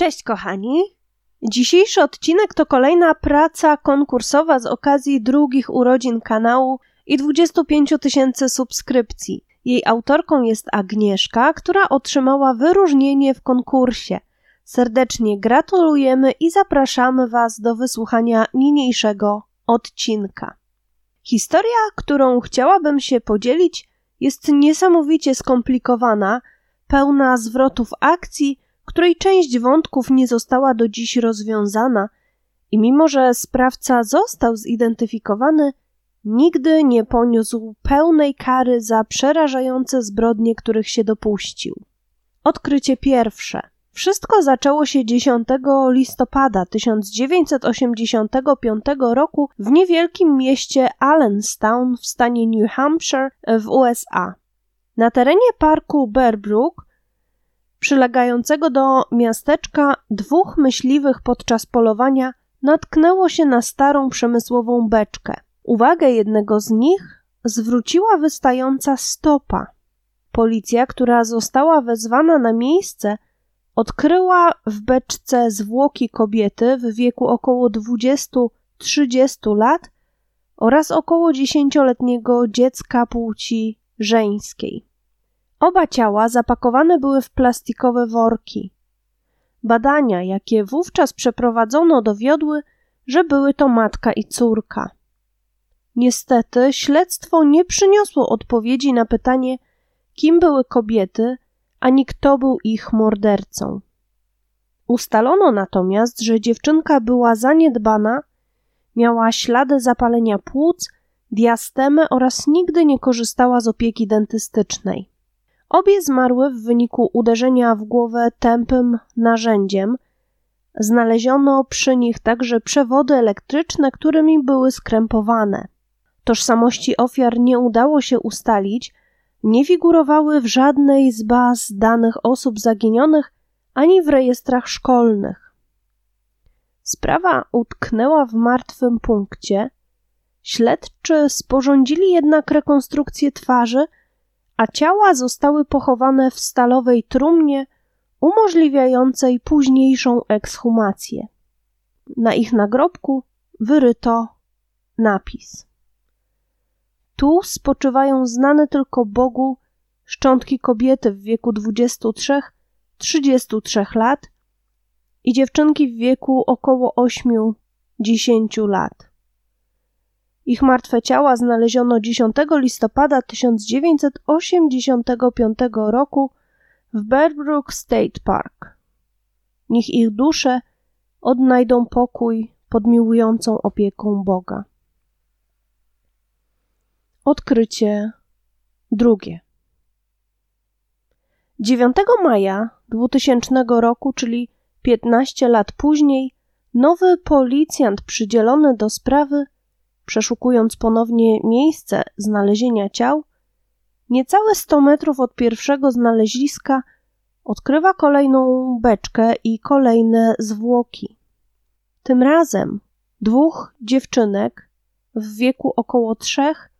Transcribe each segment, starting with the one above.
Cześć kochani! Dzisiejszy odcinek to kolejna praca konkursowa z okazji drugich urodzin kanału i 25 tysięcy subskrypcji. Jej autorką jest Agnieszka, która otrzymała wyróżnienie w konkursie. Serdecznie gratulujemy i zapraszamy Was do wysłuchania niniejszego odcinka. Historia, którą chciałabym się podzielić, jest niesamowicie skomplikowana, pełna zwrotów akcji, której część wątków nie została do dziś rozwiązana i mimo, że sprawca został zidentyfikowany, nigdy nie poniósł pełnej kary za przerażające zbrodnie, których się dopuścił. Odkrycie pierwsze. Wszystko zaczęło się 10 listopada 1985 roku w niewielkim mieście Allenstown w stanie New Hampshire w USA. Na terenie parku Bear Brook przylegającego do miasteczka dwóch myśliwych podczas polowania natknęło się na starą przemysłową beczkę. Uwagę jednego z nich zwróciła wystająca stopa. Policja, która została wezwana na miejsce, odkryła w beczce zwłoki kobiety w wieku około 20-30 lat oraz około 10-letniego dziecka płci żeńskiej. Oba ciała zapakowane były w plastikowe worki. Badania, jakie wówczas przeprowadzono, dowiodły, że były to matka i córka. Niestety, śledztwo nie przyniosło odpowiedzi na pytanie, kim były kobiety, ani kto był ich mordercą. Ustalono natomiast, że dziewczynka była zaniedbana, miała ślady zapalenia płuc, diastemę oraz nigdy nie korzystała z opieki dentystycznej. Obie zmarły w wyniku uderzenia w głowę tępym narzędziem. Znaleziono przy nich także przewody elektryczne, którymi były skrępowane. Tożsamości ofiar nie udało się ustalić, nie figurowały w żadnej z baz danych osób zaginionych ani w rejestrach szkolnych. Sprawa utknęła w martwym punkcie. Śledczy sporządzili jednak rekonstrukcję twarzy – a ciała zostały pochowane w stalowej trumnie umożliwiającej późniejszą ekshumację. Na ich nagrobku wyryto napis. Tu spoczywają znane tylko Bogu szczątki kobiety w wieku 23-33 lat i dziewczynki w wieku około 8-10 lat. Ich martwe ciała znaleziono 10 listopada 1985 roku w Bearbrook State Park. Niech ich dusze odnajdą pokój pod miłującą opieką Boga. Odkrycie drugie. 9 maja 2000 roku, czyli 15 lat później, nowy policjant przydzielony do sprawy przeszukując ponownie miejsce znalezienia ciał, niecałe 100 metrów od pierwszego znaleziska odkrywa kolejną beczkę i kolejne zwłoki. Tym razem dwóch dziewczynek w wieku około trzech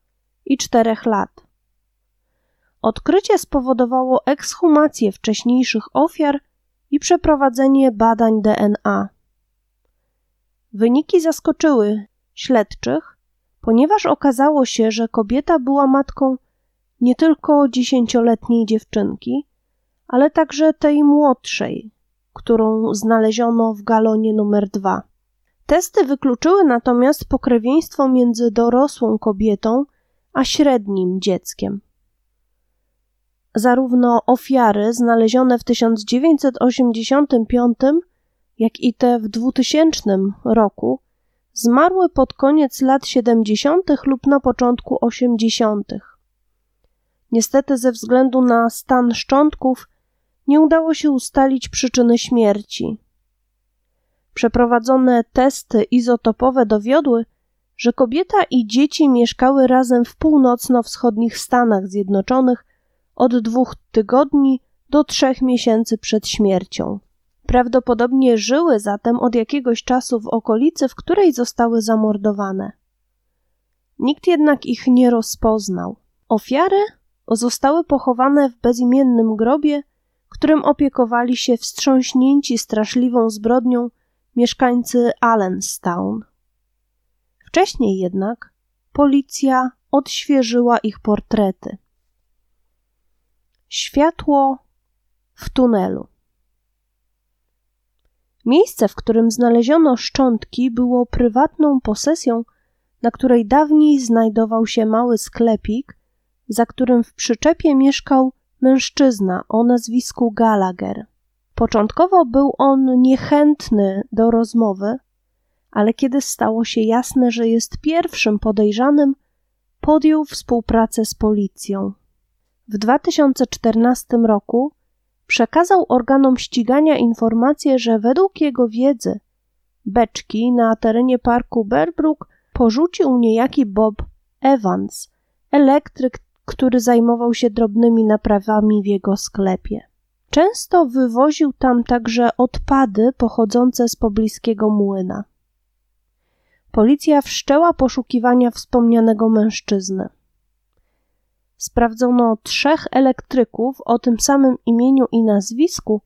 i czterech lat. Odkrycie spowodowało ekshumację wcześniejszych ofiar i przeprowadzenie badań DNA. Wyniki zaskoczyły śledczych, ponieważ okazało się, że kobieta była matką nie tylko dziesięcioletniej dziewczynki, ale także tej młodszej, którą znaleziono w galonie numer dwa. Testy wykluczyły natomiast pokrewieństwo między dorosłą kobietą a średnim dzieckiem. Zarówno ofiary znalezione w 1985, jak i te w 2000 roku Zmarły pod koniec lat 70. lub na początku 80. Niestety, ze względu na stan szczątków, nie udało się ustalić przyczyny śmierci. Przeprowadzone testy izotopowe dowiodły, że kobieta i dzieci mieszkały razem w północno-wschodnich Stanach Zjednoczonych od dwóch tygodni do trzech miesięcy przed śmiercią. Prawdopodobnie żyły zatem od jakiegoś czasu w okolicy, w której zostały zamordowane. Nikt jednak ich nie rozpoznał. Ofiary zostały pochowane w bezimiennym grobie, którym opiekowali się wstrząśnięci straszliwą zbrodnią mieszkańcy Allenstown. Wcześniej jednak policja odświeżyła ich portrety. Światło w tunelu. Miejsce, w którym znaleziono szczątki, było prywatną posesją, na której dawniej znajdował się mały sklepik, za którym w przyczepie mieszkał mężczyzna o nazwisku Gallagher. Początkowo był on niechętny do rozmowy, ale kiedy stało się jasne, że jest pierwszym podejrzanym, podjął współpracę z policją. W 2014 roku przekazał organom ścigania informację, że według jego wiedzy beczki na terenie parku Berbrook porzucił niejaki Bob Evans, elektryk, który zajmował się drobnymi naprawami w jego sklepie. Często wywoził tam także odpady pochodzące z pobliskiego młyna. Policja wszczęła poszukiwania wspomnianego mężczyzny. Sprawdzono trzech elektryków o tym samym imieniu i nazwisku,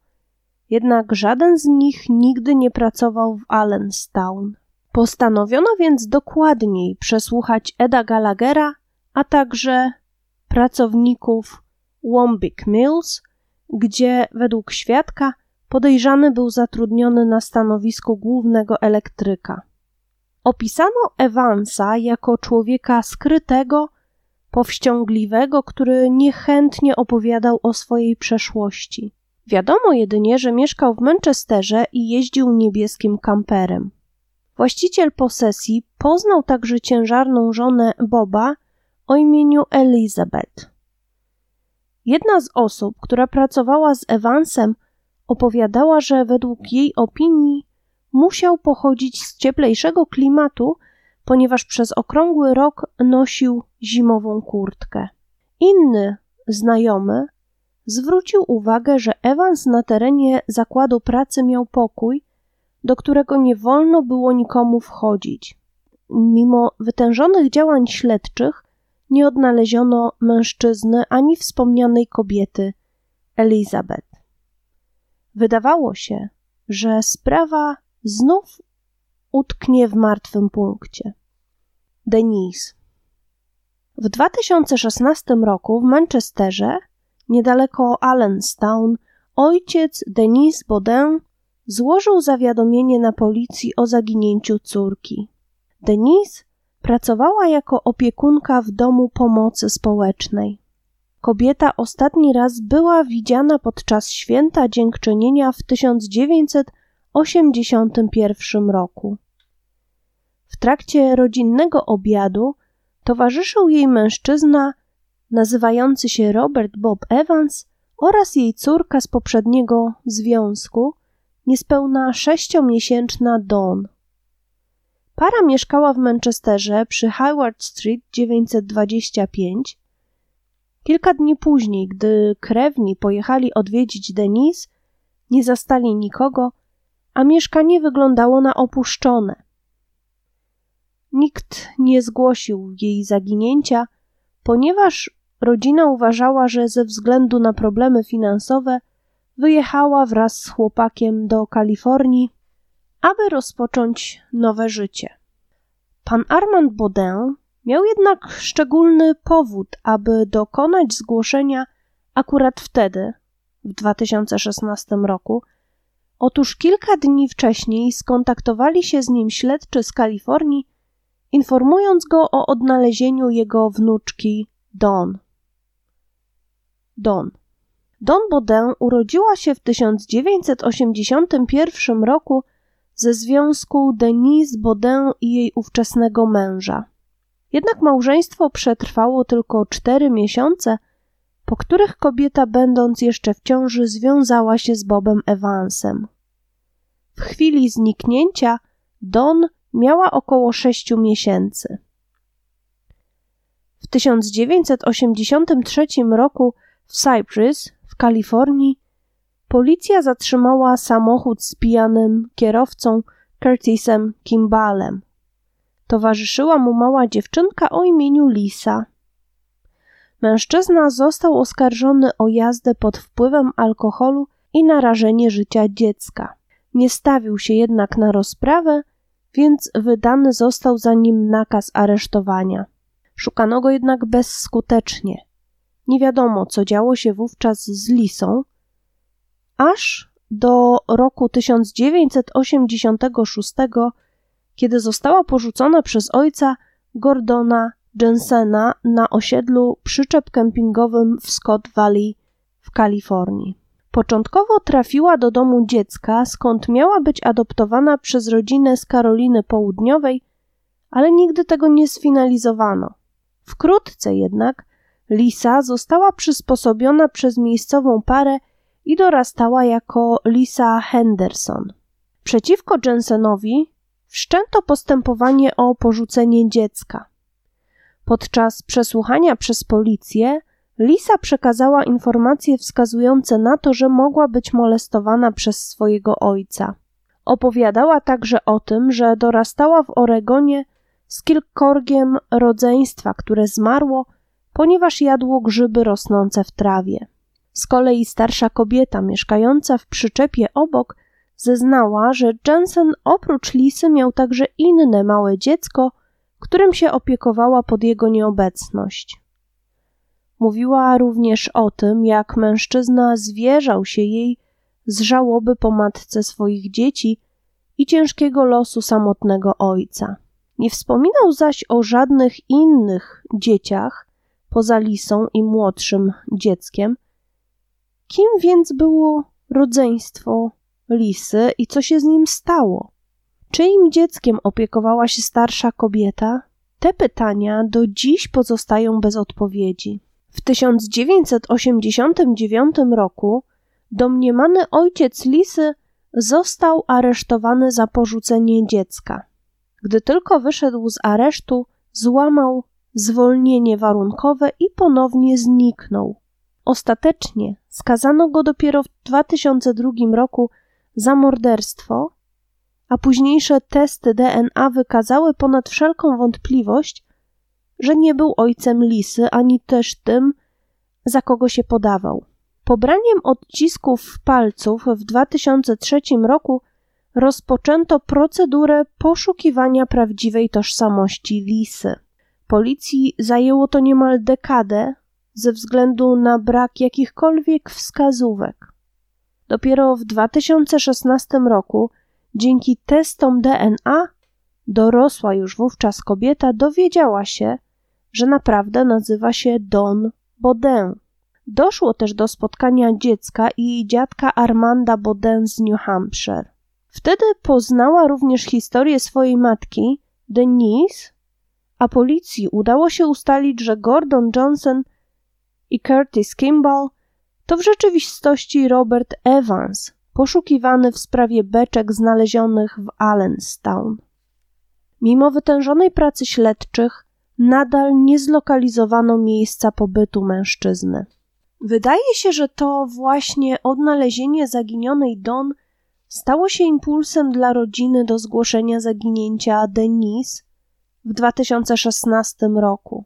jednak żaden z nich nigdy nie pracował w Allenstown. Postanowiono więc dokładniej przesłuchać Eda Gallaghera, a także pracowników Wombick Mills, gdzie według świadka podejrzany był zatrudniony na stanowisku głównego elektryka. Opisano Evansa jako człowieka skrytego, powściągliwego, który niechętnie opowiadał o swojej przeszłości. Wiadomo jedynie, że mieszkał w Manchesterze i jeździł niebieskim kamperem. Właściciel posesji poznał także ciężarną żonę Boba o imieniu Elizabeth. Jedna z osób, która pracowała z Evansem, opowiadała, że według jej opinii musiał pochodzić z cieplejszego klimatu, ponieważ przez okrągły rok nosił zimową kurtkę. Inny znajomy zwrócił uwagę, że Evans na terenie zakładu pracy miał pokój, do którego nie wolno było nikomu wchodzić. Mimo wytężonych działań śledczych nie odnaleziono mężczyzny ani wspomnianej kobiety, Elizabeth. Wydawało się, że sprawa znów utknie w martwym punkcie. Denise. W 2016 roku w Manchesterze, niedaleko Allenstown, ojciec Denise Baudin złożył zawiadomienie na policji o zaginięciu córki. Denise pracowała jako opiekunka w domu pomocy społecznej. Kobieta ostatni raz była widziana podczas święta dziękczynienia w 1981 roku. W trakcie rodzinnego obiadu towarzyszył jej mężczyzna nazywający się Robert Bob Evans oraz jej córka z poprzedniego związku, niespełna sześciomiesięczna Dawn. Para mieszkała w Manchesterze przy Howard Street 925. Kilka dni później, gdy krewni pojechali odwiedzić Denise, nie zastali nikogo, a mieszkanie wyglądało na opuszczone. Nikt nie zgłosił jej zaginięcia, ponieważ rodzina uważała, że ze względu na problemy finansowe wyjechała wraz z chłopakiem do Kalifornii, aby rozpocząć nowe życie. Pan Armand Baudin miał jednak szczególny powód, aby dokonać zgłoszenia akurat wtedy, w 2016 roku. Otóż kilka dni wcześniej skontaktowali się z nim śledczy z Kalifornii, informując go o odnalezieniu jego wnuczki Dawn. Dawn. Dawn Baudin urodziła się w 1981 roku ze związku Denise Baudin i jej ówczesnego męża. Jednak małżeństwo przetrwało tylko cztery miesiące, po których kobieta, będąc jeszcze w ciąży, związała się z Bobem Evansem. W chwili zniknięcia Don miała około sześciu miesięcy. W 1983 roku w Cypress, w Kalifornii, policja zatrzymała samochód z pijanym kierowcą Curtisem Kimbalem. Towarzyszyła mu mała dziewczynka o imieniu Lisa. Mężczyzna został oskarżony o jazdę pod wpływem alkoholu i narażenie życia dziecka. Nie stawił się jednak na rozprawę, więc wydany został za nim nakaz aresztowania. Szukano go jednak bezskutecznie. Nie wiadomo, co działo się wówczas z Lisą, aż do roku 1986, kiedy została porzucona przez ojca Gordona Jensena na osiedlu przyczep kempingowym w Scott Valley w Kalifornii. Początkowo trafiła do domu dziecka, skąd miała być adoptowana przez rodzinę z Karoliny Południowej, ale nigdy tego nie sfinalizowano. Wkrótce jednak Lisa została przysposobiona przez miejscową parę i dorastała jako Lisa Henderson. Przeciwko Jensenowi wszczęto postępowanie o porzucenie dziecka. Podczas przesłuchania przez policję Lisa przekazała informacje wskazujące na to, że mogła być molestowana przez swojego ojca. Opowiadała także o tym, że dorastała w Oregonie z kilkorgiem rodzeństwa, które zmarło, ponieważ jadło grzyby rosnące w trawie. Z kolei starsza kobieta mieszkająca w przyczepie obok zeznała, że Jensen oprócz Lisy miał także inne małe dziecko, którym się opiekowała pod jego nieobecność. Mówiła również o tym, jak mężczyzna zwierzał się jej z żałoby po matce swoich dzieci i ciężkiego losu samotnego ojca. Nie wspominał zaś o żadnych innych dzieciach poza Lisą i młodszym dzieckiem. Kim więc było rodzeństwo Lisy i co się z nim stało? Czyim dzieckiem opiekowała się starsza kobieta? Te pytania do dziś pozostają bez odpowiedzi. W 1989 roku domniemany ojciec Lisy został aresztowany za porzucenie dziecka. Gdy tylko wyszedł z aresztu, złamał zwolnienie warunkowe i ponownie zniknął. Ostatecznie skazano go dopiero w 2002 roku za morderstwo, a późniejsze testy DNA wykazały ponad wszelką wątpliwość, że nie był ojcem Lisy, ani też tym, za kogo się podawał. Pobraniem odcisków palców w 2003 roku rozpoczęto procedurę poszukiwania prawdziwej tożsamości Lisy. Policji zajęło to niemal dekadę ze względu na brak jakichkolwiek wskazówek. Dopiero w 2016 roku, dzięki testom DNA, dorosła już wówczas kobieta dowiedziała się, że naprawdę nazywa się Don Baudin. Doszło też do spotkania dziecka i jej dziadka Armanda Baudin z New Hampshire. Wtedy poznała również historię swojej matki, Denise, a policji udało się ustalić, że Gordon Johnson i Curtis Kimball to w rzeczywistości Robert Evans, poszukiwany w sprawie beczek znalezionych w Allenstown. Mimo wytężonej pracy śledczych, nadal nie zlokalizowano miejsca pobytu mężczyzny. Wydaje się, że to właśnie odnalezienie zaginionej Don stało się impulsem dla rodziny do zgłoszenia zaginięcia Denise w 2016 roku.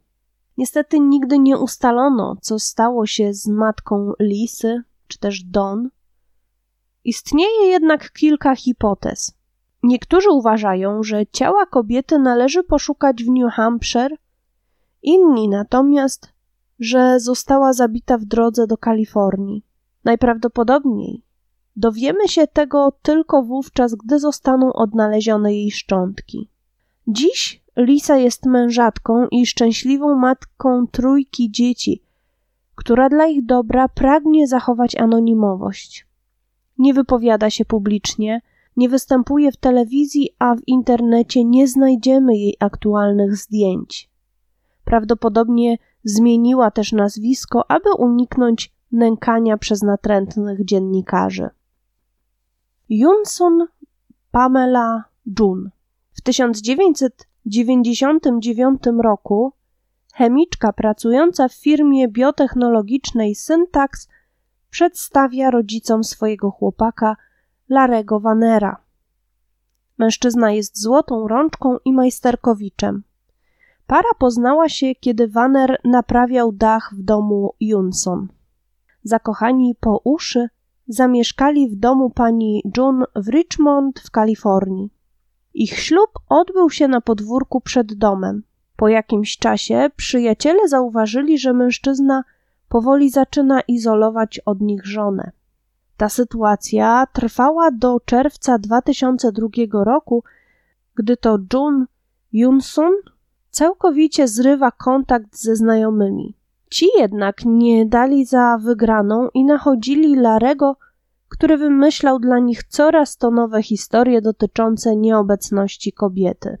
Niestety nigdy nie ustalono, co stało się z matką Lisy, czy też Don. Istnieje jednak kilka hipotez. Niektórzy uważają, że ciała kobiety należy poszukać w New Hampshire, inni natomiast, że została zabita w drodze do Kalifornii. Najprawdopodobniej dowiemy się tego tylko wówczas, gdy zostaną odnalezione jej szczątki. Dziś Lisa jest mężatką i szczęśliwą matką trójki dzieci, która dla ich dobra pragnie zachować anonimowość. Nie wypowiada się publicznie, nie występuje w telewizji, a w internecie nie znajdziemy jej aktualnych zdjęć. Prawdopodobnie zmieniła też nazwisko, aby uniknąć nękania przez natrętnych dziennikarzy. Junsun Pamela Jun w 1999 roku chemiczka pracująca w firmie biotechnologicznej Syntax przedstawia rodzicom swojego chłopaka Larego Vanera. Mężczyzna jest złotą rączką i majsterkowiczem. Para poznała się, kiedy Wanner naprawiał dach w domu Junson. Zakochani po uszy, zamieszkali w domu pani June w Richmond w Kalifornii. Ich ślub odbył się na podwórku przed domem. Po jakimś czasie przyjaciele zauważyli, że mężczyzna powoli zaczyna izolować od nich żonę. Ta sytuacja trwała do czerwca 2002 roku, gdy to June Junsun całkowicie zrywa kontakt ze znajomymi. Ci jednak nie dali za wygraną i nachodzili Larego, który wymyślał dla nich coraz to nowe historie dotyczące nieobecności kobiety.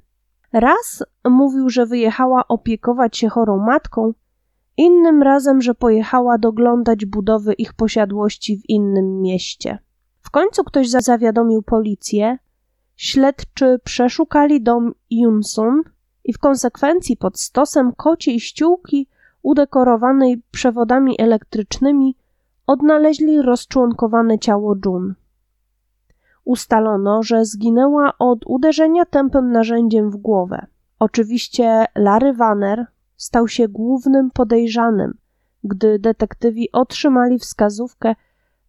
Raz mówił, że wyjechała opiekować się chorą matką, innym razem, że pojechała doglądać budowy ich posiadłości w innym mieście. W końcu ktoś zawiadomił policję, śledczy przeszukali dom Junsun i w konsekwencji pod stosem kociej ściółki udekorowanej przewodami elektrycznymi odnaleźli rozczłonkowane ciało Jun. Ustalono, że zginęła od uderzenia tępym narzędziem w głowę. Oczywiście Larry Vanner stał się głównym podejrzanym, gdy detektywi otrzymali wskazówkę,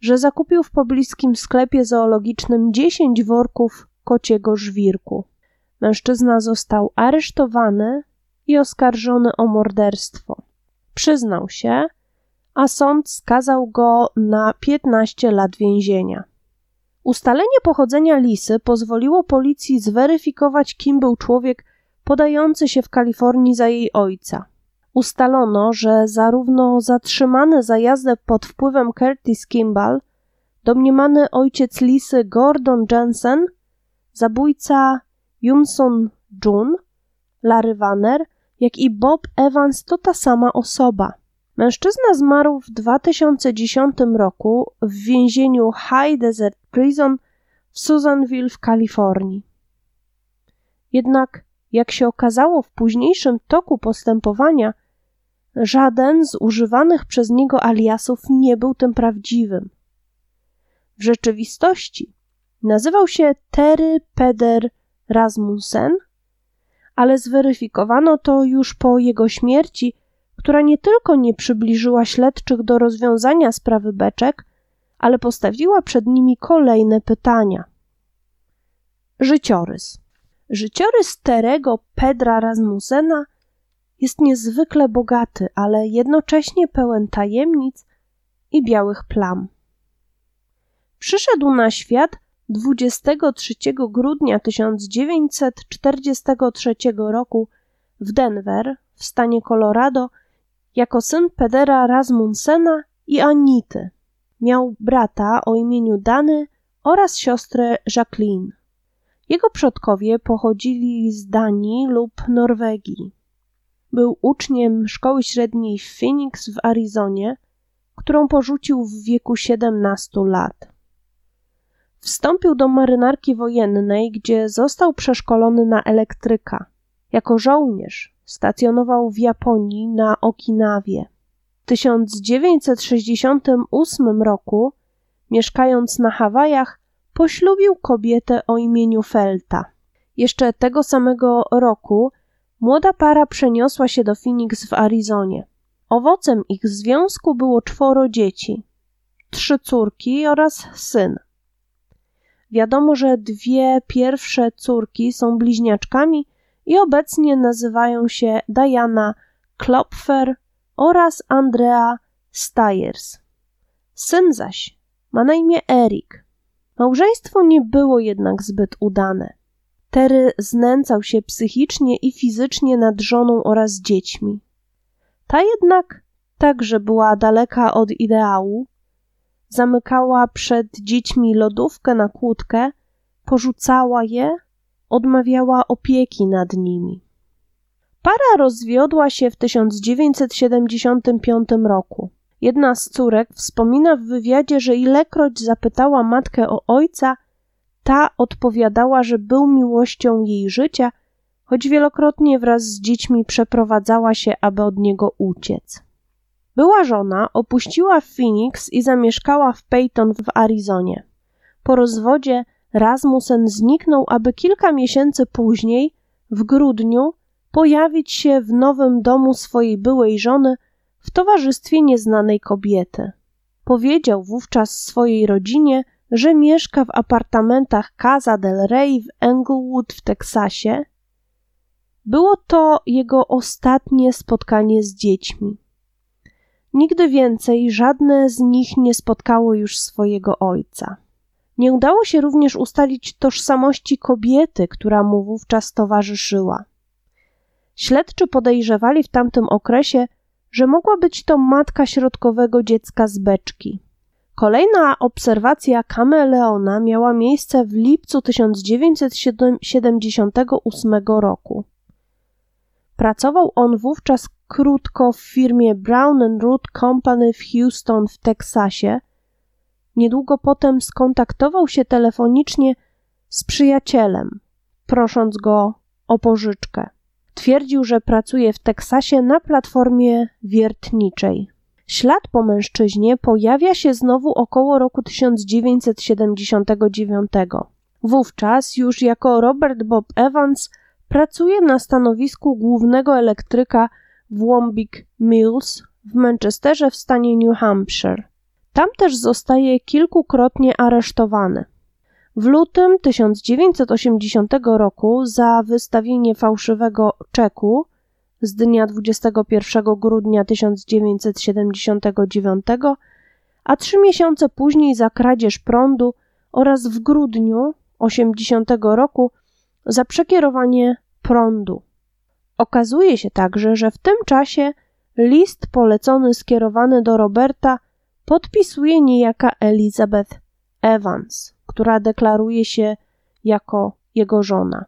że zakupił w pobliskim sklepie zoologicznym 10 worków kociego żwirku. Mężczyzna został aresztowany i oskarżony o morderstwo. Przyznał się, a sąd skazał go na 15 lat więzienia. Ustalenie pochodzenia Lisy pozwoliło policji zweryfikować, kim był człowiek podający się w Kalifornii za jej ojca. Ustalono, że zarówno zatrzymany za jazdę pod wpływem Curtis Kimball, domniemany ojciec Lisy Gordon Jensen, zabójca Jumson Jun, Larry Vanner, jak i Bob Evans to ta sama osoba. Mężczyzna zmarł w 2010 roku w więzieniu High Desert Prison w Susanville w Kalifornii. Jednak, jak się okazało w późniejszym toku postępowania, żaden z używanych przez niego aliasów nie był tym prawdziwym. W rzeczywistości nazywał się Terry Peder Rasmussen, ale zweryfikowano to już po jego śmierci która nie tylko nie przybliżyła śledczych do rozwiązania sprawy beczek, ale postawiła przed nimi kolejne pytania. Życiorys. Życiorys Terego Pedra Rasmusena jest niezwykle bogaty, ale jednocześnie pełen tajemnic i białych plam. Przyszedł na świat 23 grudnia 1943 roku w Denver w stanie Colorado jako syn Pedera Rasmussena i Anity. Miał brata o imieniu Dany oraz siostrę Jacqueline. Jego przodkowie pochodzili z Danii lub Norwegii. Był uczniem szkoły średniej w Phoenix w Arizonie, którą porzucił w wieku 17 lat. Wstąpił do marynarki wojennej, gdzie został przeszkolony na elektryka. Jako żołnierz stacjonował w Japonii na Okinawie. W 1968 roku, mieszkając na Hawajach, poślubił kobietę o imieniu Felta. Jeszcze tego samego roku młoda para przeniosła się do Phoenix w Arizonie. Owocem ich związku było czworo dzieci, trzy córki oraz syn. Wiadomo, że dwie pierwsze córki są bliźniaczkami, i obecnie nazywają się Diana Klopfer oraz Andrea Stiers. Syn zaś ma na imię Erik. Małżeństwo nie było jednak zbyt udane. Terry znęcał się psychicznie i fizycznie nad żoną oraz dziećmi. Ta jednak także była daleka od ideału. Zamykała przed dziećmi lodówkę na kłódkę, porzucała je odmawiała opieki nad nimi. Para rozwiodła się w 1975 roku. Jedna z córek wspomina w wywiadzie, że ilekroć zapytała matkę o ojca, ta odpowiadała, że był miłością jej życia, choć wielokrotnie wraz z dziećmi przeprowadzała się, aby od niego uciec. Była żona opuściła Phoenix i zamieszkała w Peyton w Arizonie. Po rozwodzie Rasmussen zniknął, aby kilka miesięcy później, w grudniu, pojawić się w nowym domu swojej byłej żony w towarzystwie nieznanej kobiety. Powiedział wówczas swojej rodzinie, że mieszka w apartamentach Casa del Rey w Englewood w Teksasie. Było to jego ostatnie spotkanie z dziećmi. Nigdy więcej żadne z nich nie spotkało już swojego ojca. Nie udało się również ustalić tożsamości kobiety, która mu wówczas towarzyszyła. Śledczy podejrzewali w tamtym okresie, że mogła być to matka środkowego dziecka z beczki. Kolejna obserwacja kameleona miała miejsce w lipcu 1978 roku. Pracował on wówczas krótko w firmie Brown Root Company w Houston w Teksasie. Niedługo potem skontaktował się telefonicznie z przyjacielem, prosząc go o pożyczkę. Twierdził, że pracuje w Teksasie na platformie wiertniczej. Ślad po mężczyźnie pojawia się znowu około roku 1979. Wówczas już jako Robert Bob Evans pracuje na stanowisku głównego elektryka w Wombick Mills w Manchesterze w stanie New Hampshire. Tam też zostaje kilkukrotnie aresztowany. W lutym 1980 roku za wystawienie fałszywego czeku z dnia 21 grudnia 1979, a trzy miesiące później za kradzież prądu oraz w grudniu 80 roku za przekierowanie prądu. Okazuje się także, że w tym czasie list polecony skierowany do Roberta podpisuje niejaka Elizabeth Evans, która deklaruje się jako jego żona.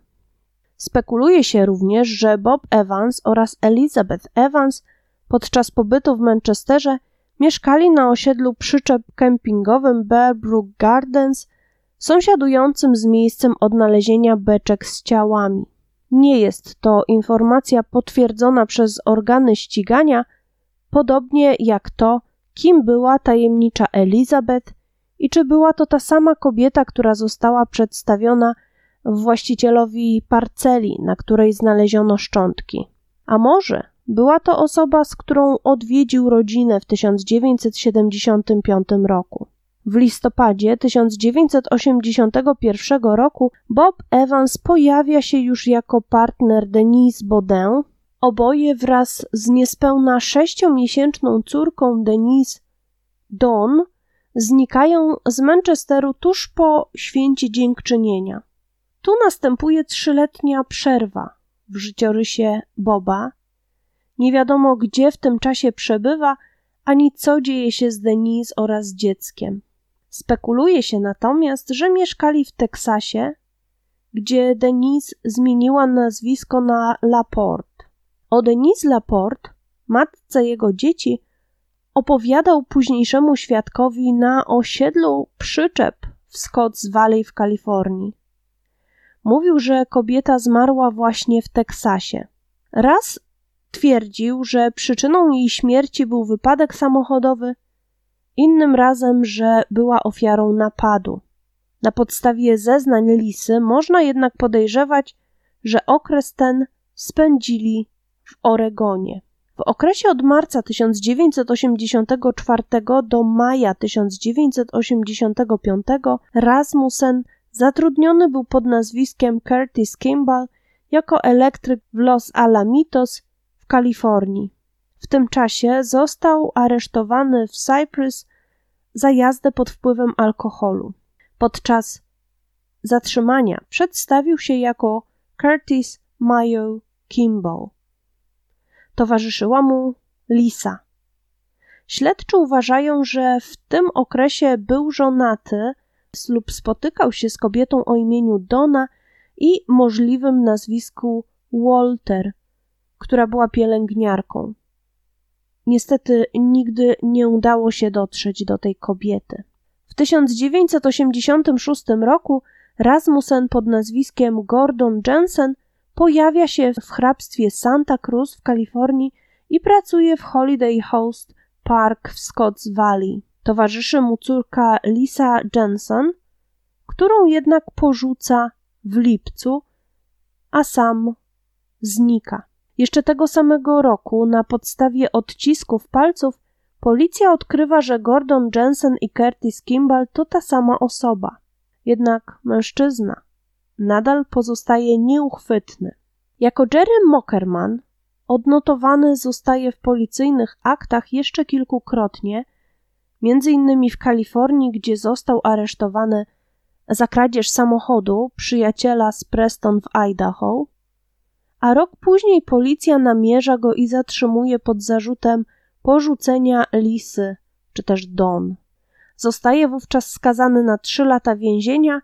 Spekuluje się również, że Bob Evans oraz Elizabeth Evans podczas pobytu w Manchesterze mieszkali na osiedlu przyczep kempingowym Bearbrook Gardens, sąsiadującym z miejscem odnalezienia beczek z ciałami. Nie jest to informacja potwierdzona przez organy ścigania, podobnie jak to, kim była tajemnicza Elizabeth i czy była to ta sama kobieta, która została przedstawiona właścicielowi parceli, na której znaleziono szczątki. A może była to osoba, z którą odwiedził rodzinę w 1975 roku. W listopadzie 1981 roku Bob Evans pojawia się już jako partner Denise Baudin. Oboje wraz z niespełna sześciomiesięczną córką Denise, Dawn, znikają z Manchesteru tuż po święcie dziękczynienia. Tu następuje trzyletnia przerwa w życiorysie Boba. Nie wiadomo, gdzie w tym czasie przebywa, ani co dzieje się z Denise oraz dzieckiem. Spekuluje się natomiast, że mieszkali w Teksasie, gdzie Denise zmieniła nazwisko na Laporte. O Denise Laporte, matce jego dzieci, opowiadał późniejszemu świadkowi na osiedlu przyczep w Scotts Valley w Kalifornii. Mówił, że kobieta zmarła właśnie w Teksasie. Raz twierdził, że przyczyną jej śmierci był wypadek samochodowy, innym razem, że była ofiarą napadu. Na podstawie zeznań Lisy można jednak podejrzewać, że okres ten spędzili w Oregonie. W okresie od marca 1984 do maja 1985 Rasmussen zatrudniony był pod nazwiskiem Curtis Kimball jako elektryk w Los Alamitos w Kalifornii. W tym czasie został aresztowany w Cyprus za jazdę pod wpływem alkoholu. Podczas zatrzymania przedstawił się jako Curtis Mayo Kimball. Towarzyszyła mu Lisa. Śledczy uważają, że w tym okresie był żonaty lub spotykał się z kobietą o imieniu Donna i możliwym nazwisku Walter, która była pielęgniarką. Niestety nigdy nie udało się dotrzeć do tej kobiety. W 1986 roku Rasmussen pod nazwiskiem Gordon Jensen pojawia się w hrabstwie Santa Cruz w Kalifornii i pracuje w Holiday Host Park w Scotts Valley. Towarzyszy mu córka Lisa Jensen, którą jednak porzuca w lipcu, a sam znika. Jeszcze tego samego roku, na podstawie odcisków palców, policja odkrywa, że Gordon Jensen i Curtis Kimball to ta sama osoba. Jednak mężczyzna nadal pozostaje nieuchwytny. Jako Jerry Mockerman odnotowany zostaje w policyjnych aktach jeszcze kilkukrotnie, innymi w Kalifornii, gdzie został aresztowany za kradzież samochodu przyjaciela z Preston w Idaho, a rok później policja namierza go i zatrzymuje pod zarzutem porzucenia lisy czy też Don. Zostaje wówczas skazany na trzy lata więzienia,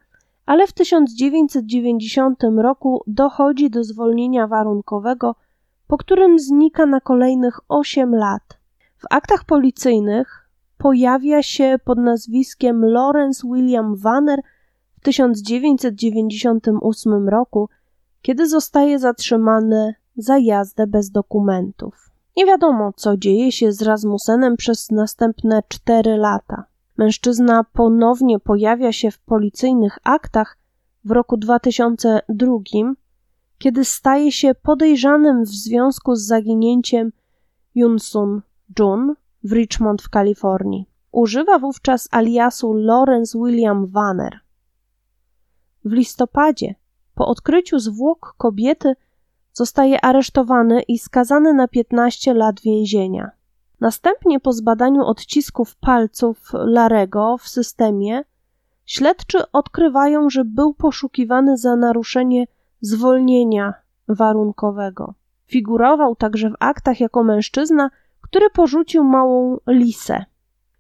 ale w 1990 roku dochodzi do zwolnienia warunkowego, po którym znika na kolejnych 8 lat. W aktach policyjnych pojawia się pod nazwiskiem Lawrence William Vanner w 1998 roku, kiedy zostaje zatrzymany za jazdę bez dokumentów. Nie wiadomo, co dzieje się z Rasmussenem przez następne 4 lata. Mężczyzna ponownie pojawia się w policyjnych aktach w roku 2002, kiedy staje się podejrzanym w związku z zaginięciem Yunsun Jun w Richmond w Kalifornii. Używa wówczas aliasu Lawrence William Vanner. W listopadzie, po odkryciu zwłok kobiety, zostaje aresztowany i skazany na 15 lat więzienia. Następnie po zbadaniu odcisków palców Larego w systemie, śledczy odkrywają, że był poszukiwany za naruszenie zwolnienia warunkowego. Figurował także w aktach jako mężczyzna, który porzucił małą lisę.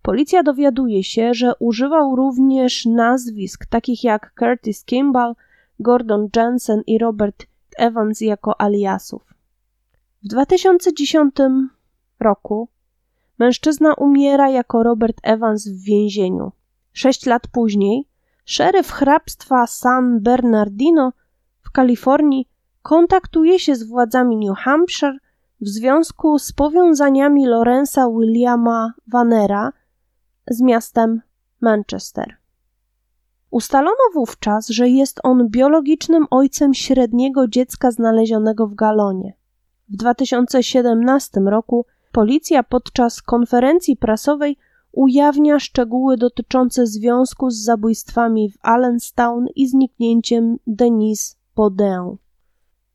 Policja dowiaduje się, że używał również nazwisk takich jak Curtis Kimball, Gordon Jensen i Robert Evans jako aliasów. W 2010 roku mężczyzna umiera jako Robert Evans w więzieniu. Sześć lat później szeryf hrabstwa San Bernardino w Kalifornii kontaktuje się z władzami New Hampshire w związku z powiązaniami Lorenza Williama Vannera z miastem Manchester. Ustalono wówczas, że jest on biologicznym ojcem średniego dziecka znalezionego w galonie. W 2017 roku policja podczas konferencji prasowej ujawnia szczegóły dotyczące związku z zabójstwami w Allenstown i zniknięciem Denise Baudin.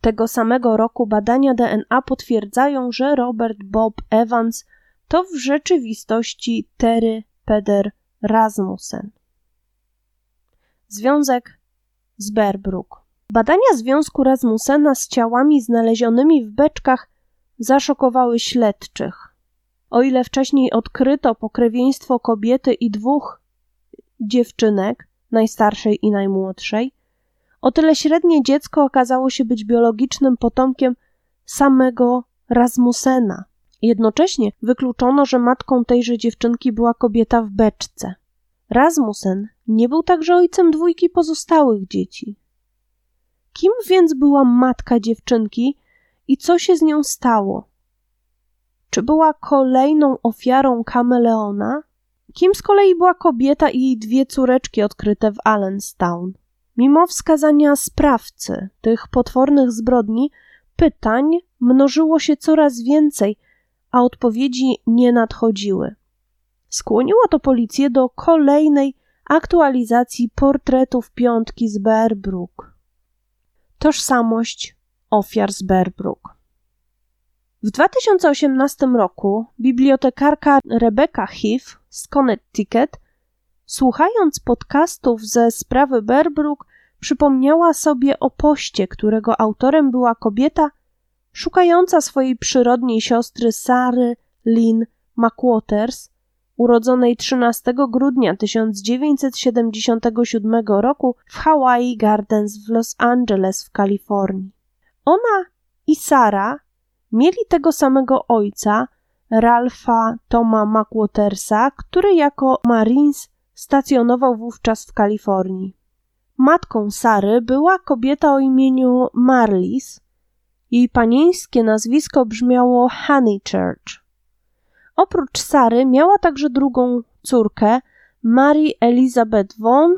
Tego samego roku badania DNA potwierdzają, że Robert Bob Evans to w rzeczywistości Terry Peder Rasmussen. Związek z Berbrook. Badania związku Rasmussena z ciałami znalezionymi w beczkach zaszokowały śledczych. O ile wcześniej odkryto pokrewieństwo kobiety i dwóch dziewczynek, najstarszej i najmłodszej, o tyle średnie dziecko okazało się być biologicznym potomkiem samego Rasmussena. Jednocześnie wykluczono, że matką tejże dziewczynki była kobieta w beczce. Rasmussen nie był także ojcem dwójki pozostałych dzieci. Kim więc była matka dziewczynki i co się z nią stało? Czy była kolejną ofiarą kameleona? Kim z kolei była kobieta i jej dwie córeczki odkryte w Allenstown? Mimo wskazania sprawcy tych potwornych zbrodni, pytań mnożyło się coraz więcej, a odpowiedzi nie nadchodziły. Skłoniło to policję do kolejnej aktualizacji portretów piątki z Bearbrook. Tożsamość ofiar z Bearbrook. W 2018 roku bibliotekarka Rebecca Heath z Connecticut, słuchając podcastów ze sprawy Bearbrook, przypomniała sobie o poście, którego autorem była kobieta szukająca swojej przyrodniej siostry Sary Lynn McWaters, urodzonej 13 grudnia 1977 roku w Hawaii Gardens w Los Angeles w Kalifornii. Ona i Sara mieli tego samego ojca, Ralpha Toma McWatersa, który jako Marines stacjonował wówczas w Kalifornii. Matką Sary była kobieta o imieniu Marlis. Jej panieńskie nazwisko brzmiało Honeychurch. Oprócz Sary miała także drugą córkę, Mary Elizabeth Vaughan.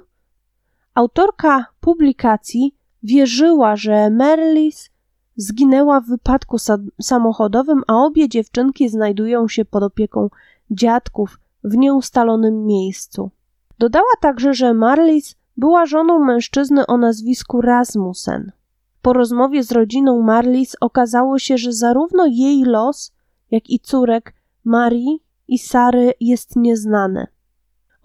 Autorka publikacji wierzyła, że Merlis zginęła w wypadku samochodowym, a obie dziewczynki znajdują się pod opieką dziadków w nieustalonym miejscu. Dodała także, że Marlis była żoną mężczyzny o nazwisku Rasmussen. Po rozmowie z rodziną Marlis okazało się, że zarówno jej los, jak i córek Marii i Sary jest nieznane.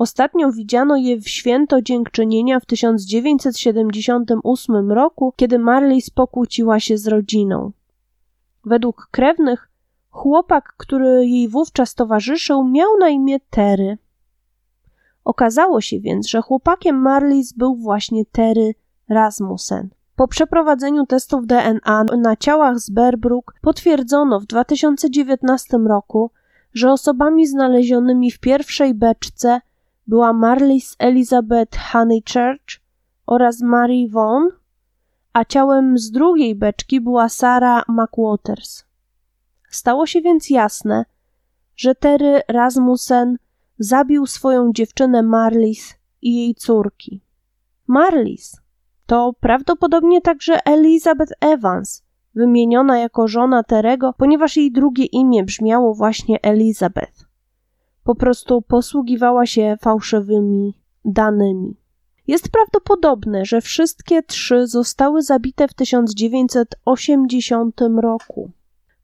Ostatnio widziano je w święto dziękczynienia w 1978 roku, kiedy Marlis pokłóciła się z rodziną. Według krewnych, chłopak, który jej wówczas towarzyszył, miał na imię Terry. Okazało się więc, że chłopakiem Marlis był właśnie Terry Rasmussen. Po przeprowadzeniu testów DNA na ciałach z Berbrook potwierdzono w 2019 roku, że osobami znalezionymi w pierwszej beczce była Marlis Elizabeth Honeychurch oraz Mary Vaughan, a ciałem z drugiej beczki była Sarah McWaters. Stało się więc jasne, że Terry Rasmussen zabił swoją dziewczynę Marlis i jej córki. Marlis to prawdopodobnie także Elizabeth Evans, wymieniona jako żona Terego, ponieważ jej drugie imię brzmiało właśnie Elizabeth. Po prostu posługiwała się fałszywymi danymi. Jest prawdopodobne, że wszystkie trzy zostały zabite w 1980 roku.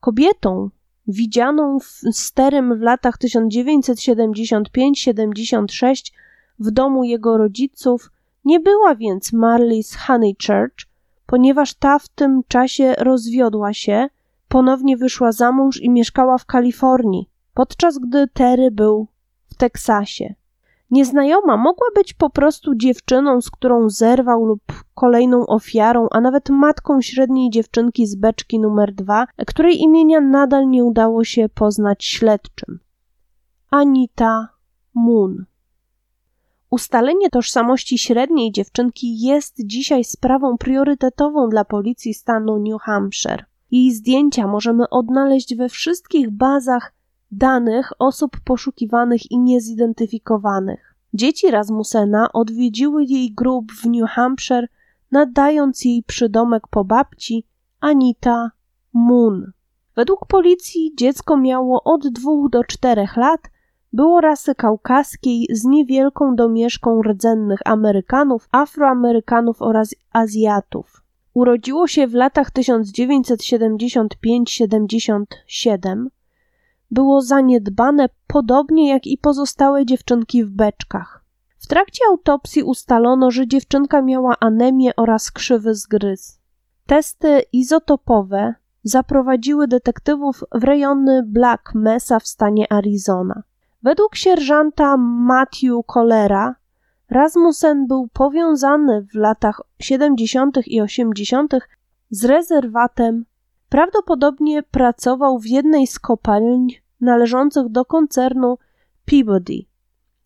Kobietą widzianą w Sterym w latach 1975-76 w domu jego rodziców nie była więc Marlis Honeychurch, ponieważ ta w tym czasie rozwiodła się, ponownie wyszła za mąż i mieszkała w Kalifornii, podczas gdy Terry był w Teksasie. Nieznajoma mogła być po prostu dziewczyną, z którą zerwał lub kolejną ofiarą, a nawet matką średniej dziewczynki z beczki numer dwa, której imienia nadal nie udało się poznać śledczym. Anita Moon. Ustalenie tożsamości średniej dziewczynki jest dzisiaj sprawą priorytetową dla policji stanu New Hampshire. Jej zdjęcia możemy odnaleźć we wszystkich bazach danych osób poszukiwanych i niezidentyfikowanych. Dzieci Rasmusena odwiedziły jej grób w New Hampshire, nadając jej przydomek po babci Anita Moon. Według policji dziecko miało od dwóch do czterech lat, było rasy kaukaskiej z niewielką domieszką rdzennych Amerykanów, Afroamerykanów oraz Azjatów. Urodziło się w latach 1975-77 było zaniedbane podobnie jak i pozostałe dziewczynki w beczkach. W trakcie autopsji ustalono, że dziewczynka miała anemię oraz krzywy zgryz. Testy izotopowe zaprowadziły detektywów w rejony Black Mesa w stanie Arizona. Według sierżanta Matthew Colera Rasmussen był powiązany w latach 70. i 80. z rezerwatem Prawdopodobnie pracował w jednej z kopalń należących do koncernu Peabody,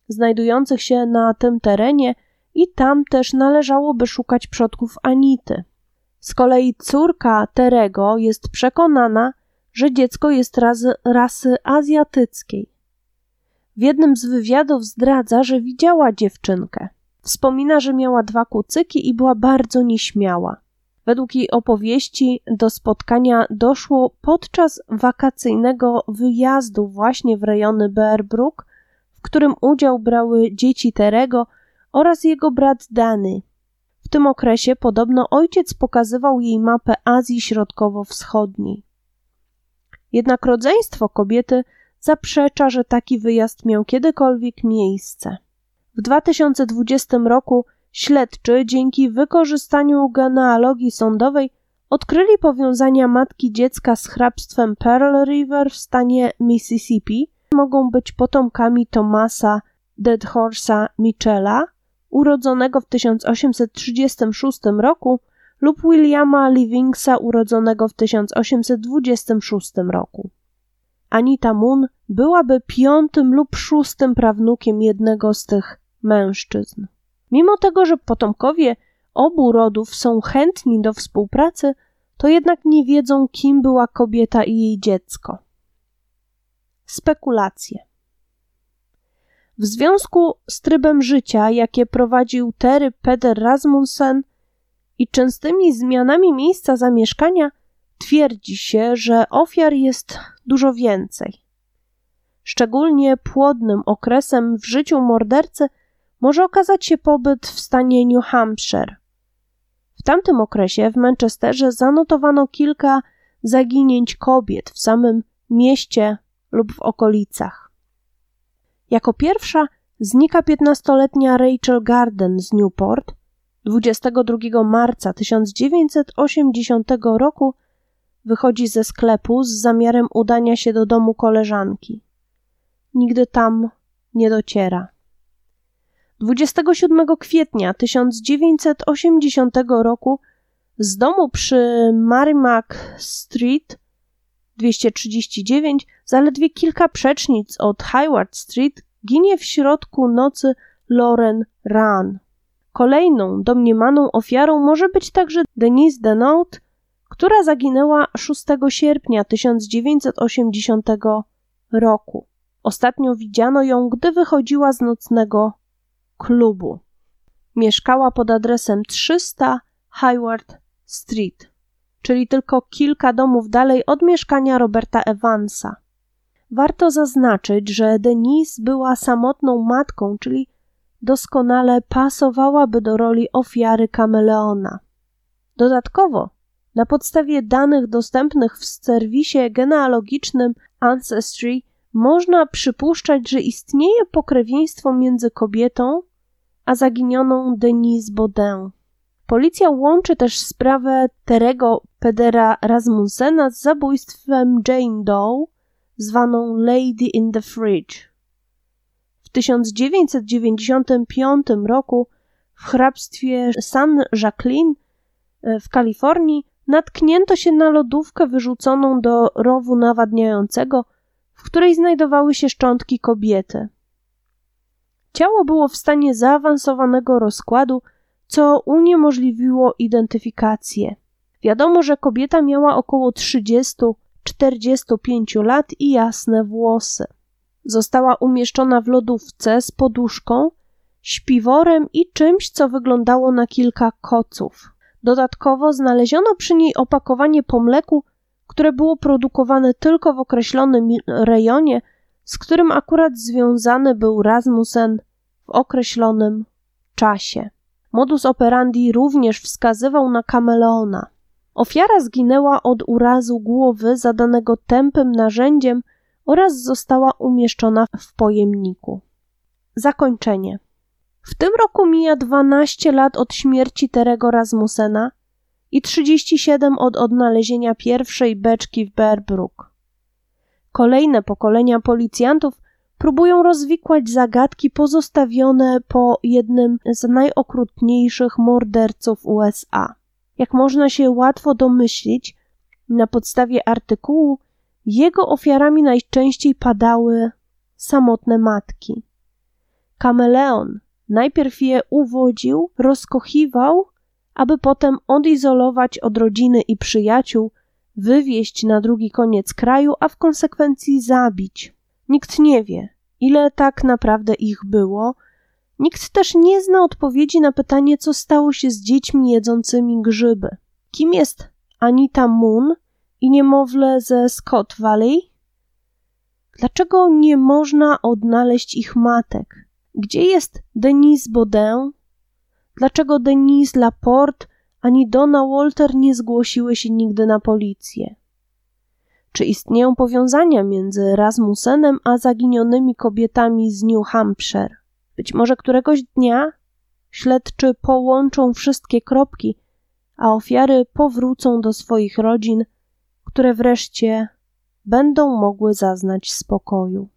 znajdujących się na tym terenie i tam też należałoby szukać przodków Anity. Z kolei córka Terego jest przekonana, że dziecko jest rasy, rasy azjatyckiej. W jednym z wywiadów zdradza, że widziała dziewczynkę. Wspomina, że miała dwa kucyki i była bardzo nieśmiała. Według jej opowieści do spotkania doszło podczas wakacyjnego wyjazdu właśnie w rejony Bearbrook, w którym udział brały dzieci Terego oraz jego brat Dany. W tym okresie podobno ojciec pokazywał jej mapę Azji Środkowo-Wschodniej. Jednak rodzeństwo kobiety zaprzecza, że taki wyjazd miał kiedykolwiek miejsce. W 2020 roku Śledczy dzięki wykorzystaniu genealogii sądowej odkryli powiązania matki dziecka z hrabstwem Pearl River w stanie Mississippi. Mogą być potomkami Thomasa Deadhorsa Michela, urodzonego w 1836 roku, lub Williama Livingsa, urodzonego w 1826 roku. Anita Moon byłaby piątym lub szóstym prawnukiem jednego z tych mężczyzn. Mimo tego, że potomkowie obu rodów są chętni do współpracy, to jednak nie wiedzą, kim była kobieta i jej dziecko. Spekulacje. W związku z trybem życia, jakie prowadził Terry Peder Rasmussen i częstymi zmianami miejsca zamieszkania, twierdzi się, że ofiar jest dużo więcej. Szczególnie płodnym okresem w życiu mordercy może okazać się pobyt w stanie New Hampshire. W tamtym okresie w Manchesterze zanotowano kilka zaginięć kobiet w samym mieście lub w okolicach. Jako pierwsza znika 15-letnia Rachel Garden z Newport 22 marca 1980 roku wychodzi ze sklepu z zamiarem udania się do domu koleżanki. Nigdy tam nie dociera. 27 kwietnia 1980 roku z domu przy Merrimack Street 239, zaledwie kilka przecznic od Hayward Street, ginie w środku nocy Lauren Run. Kolejną domniemaną ofiarą może być także Denise Denault, która zaginęła 6 sierpnia 1980 roku. Ostatnio widziano ją, gdy wychodziła z nocnego klubu. Mieszkała pod adresem 300 Hayward Street, czyli tylko kilka domów dalej od mieszkania Roberta Evansa. Warto zaznaczyć, że Denise była samotną matką, czyli doskonale pasowałaby do roli ofiary kameleona. Dodatkowo, na podstawie danych dostępnych w serwisie genealogicznym Ancestry, można przypuszczać, że istnieje pokrewieństwo między kobietą a zaginioną Denise Baudin. Policja łączy też sprawę Terego Pedera Rasmussena z zabójstwem Jane Doe, zwaną Lady in the Fridge. W 1995 roku w hrabstwie San Jacqueline e, w Kalifornii natknięto się na lodówkę wyrzuconą do rowu nawadniającego, w której znajdowały się szczątki kobiety. Ciało było w stanie zaawansowanego rozkładu, co uniemożliwiło identyfikację. Wiadomo, że kobieta miała około 30-45 lat i jasne włosy. Została umieszczona w lodówce z poduszką, śpiworem i czymś, co wyglądało na kilka koców. Dodatkowo znaleziono przy niej opakowanie po mleku, które było produkowane tylko w określonym rejonie, z którym akurat związany był Rasmussen w określonym czasie. Modus operandi również wskazywał na kameleona. Ofiara zginęła od urazu głowy zadanego tępym narzędziem oraz została umieszczona w pojemniku. Zakończenie. W tym roku mija 12 lat od śmierci Terego Rasmussena i 37 od odnalezienia pierwszej beczki w Berbrook. Kolejne pokolenia policjantów próbują rozwikłać zagadki pozostawione po jednym z najokrutniejszych morderców USA. Jak można się łatwo domyślić, na podstawie artykułu jego ofiarami najczęściej padały samotne matki. Kameleon najpierw je uwodził, rozkochiwał, aby potem odizolować od rodziny i przyjaciół, wywieźć na drugi koniec kraju, a w konsekwencji zabić. Nikt nie wie, ile tak naprawdę ich było. Nikt też nie zna odpowiedzi na pytanie, co stało się z dziećmi jedzącymi grzyby. Kim jest Anita Moon i niemowlę ze Scott Valley? Dlaczego nie można odnaleźć ich matek? Gdzie jest Denise Baudin? Dlaczego Denise Laporte ani Donna Walter nie zgłosiły się nigdy na policję? Czy istnieją powiązania między Rasmussenem a zaginionymi kobietami z New Hampshire? Być może któregoś dnia śledczy połączą wszystkie kropki, a ofiary powrócą do swoich rodzin, które wreszcie będą mogły zaznać spokoju.